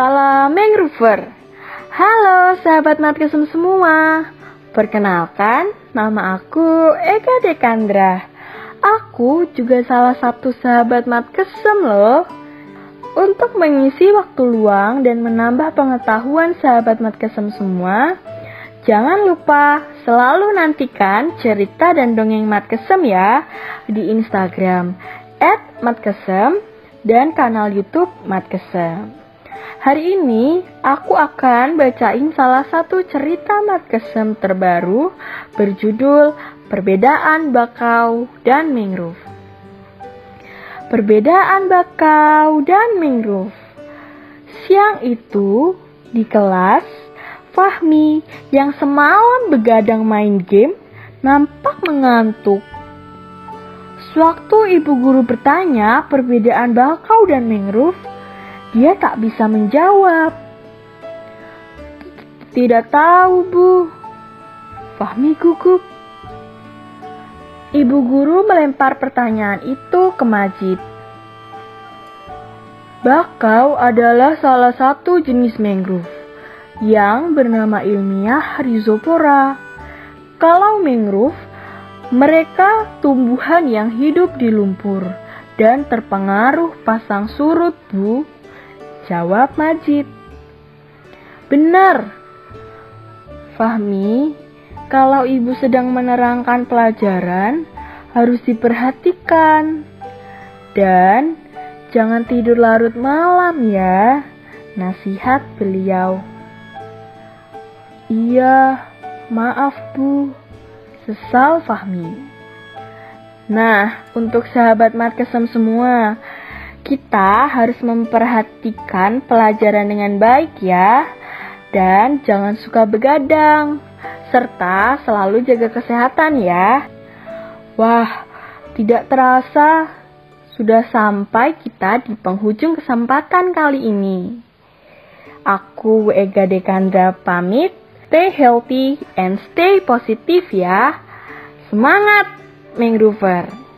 Salam Mangrover. Halo sahabat Matkesem semua. Perkenalkan, nama aku Eka Dekandra. Aku juga salah satu sahabat Matkesem loh. Untuk mengisi waktu luang dan menambah pengetahuan sahabat Matkesem semua, jangan lupa selalu nantikan cerita dan dongeng Matkesem ya di Instagram @matkesem dan kanal YouTube Matkesem. Hari ini aku akan bacain salah satu cerita Matkesem terbaru berjudul Perbedaan Bakau dan Mangrove. Perbedaan bakau dan mangrove. Siang itu di kelas, Fahmi yang semalam begadang main game nampak mengantuk. Sewaktu ibu guru bertanya perbedaan bakau dan mangrove, dia tak bisa menjawab. Tidak tahu, Bu. Fahmi gugup. Ibu guru melempar pertanyaan itu ke Majid. Bakau adalah salah satu jenis mangrove yang bernama ilmiah Rhizopora. Kalau mangrove, mereka tumbuhan yang hidup di lumpur dan terpengaruh pasang surut, Bu. Jawab Majid. Benar. Fahmi, kalau ibu sedang menerangkan pelajaran, harus diperhatikan. Dan jangan tidur larut malam ya. Nasihat beliau. Iya, maaf bu. Sesal Fahmi. Nah, untuk sahabat Matkesem semua, kita harus memperhatikan pelajaran dengan baik ya. Dan jangan suka begadang. Serta selalu jaga kesehatan ya. Wah, tidak terasa sudah sampai kita di penghujung kesempatan kali ini. Aku Ega Dekandra pamit. Stay healthy and stay positif ya. Semangat, Mangrover!